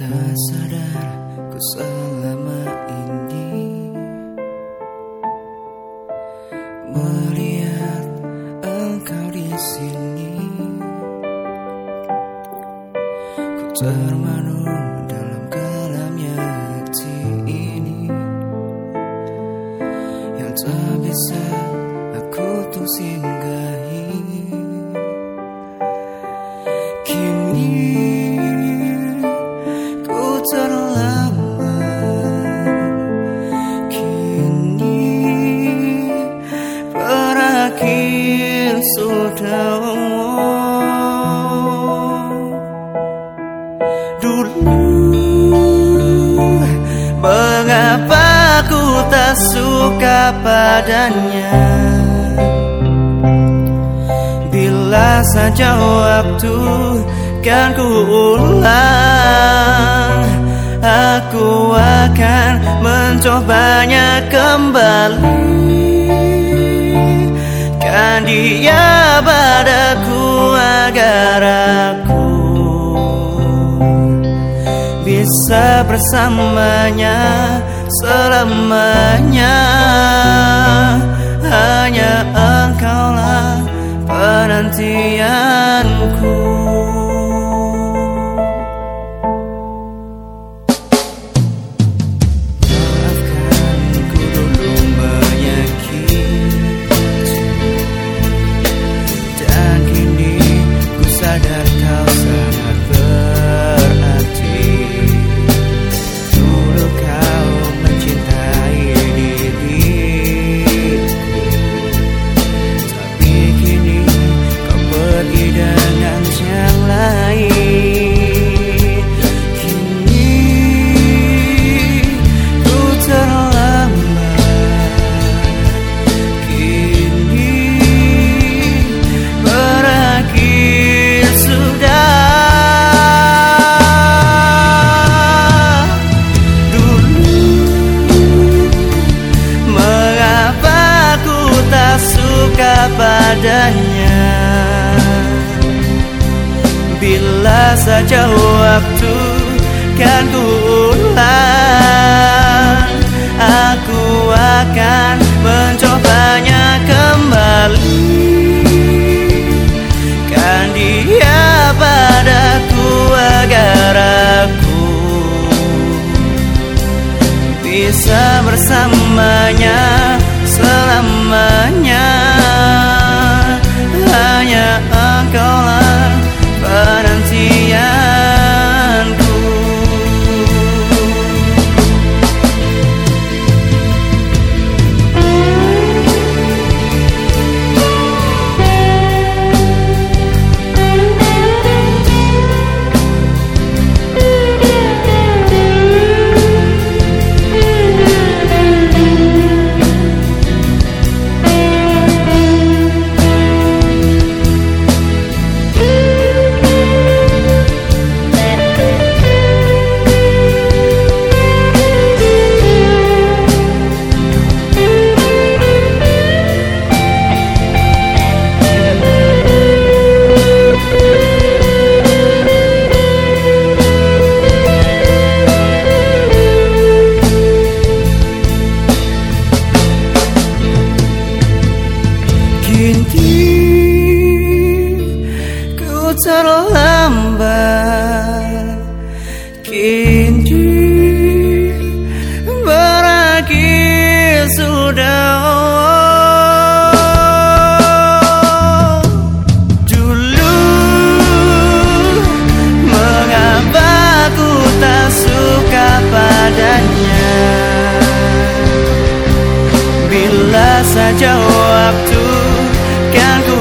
Tak sadar ku selama ini melihat engkau di sini. Ku termanung dalam kelamnya hati ini yang tak bisa aku tuh singgahi. Suka padanya. Bila saja waktu kan ku ulang Aku akan mencobanya kembali. Kan dia padaku agar aku Bisa bersamanya selamanya. Hanya engkaulah penantianku padanya Bila saja waktu kan ku ulang Aku akan terlambat. Kini berakhir sudah dulu mengapa ku tak suka padanya? Bila saja waktu kan ku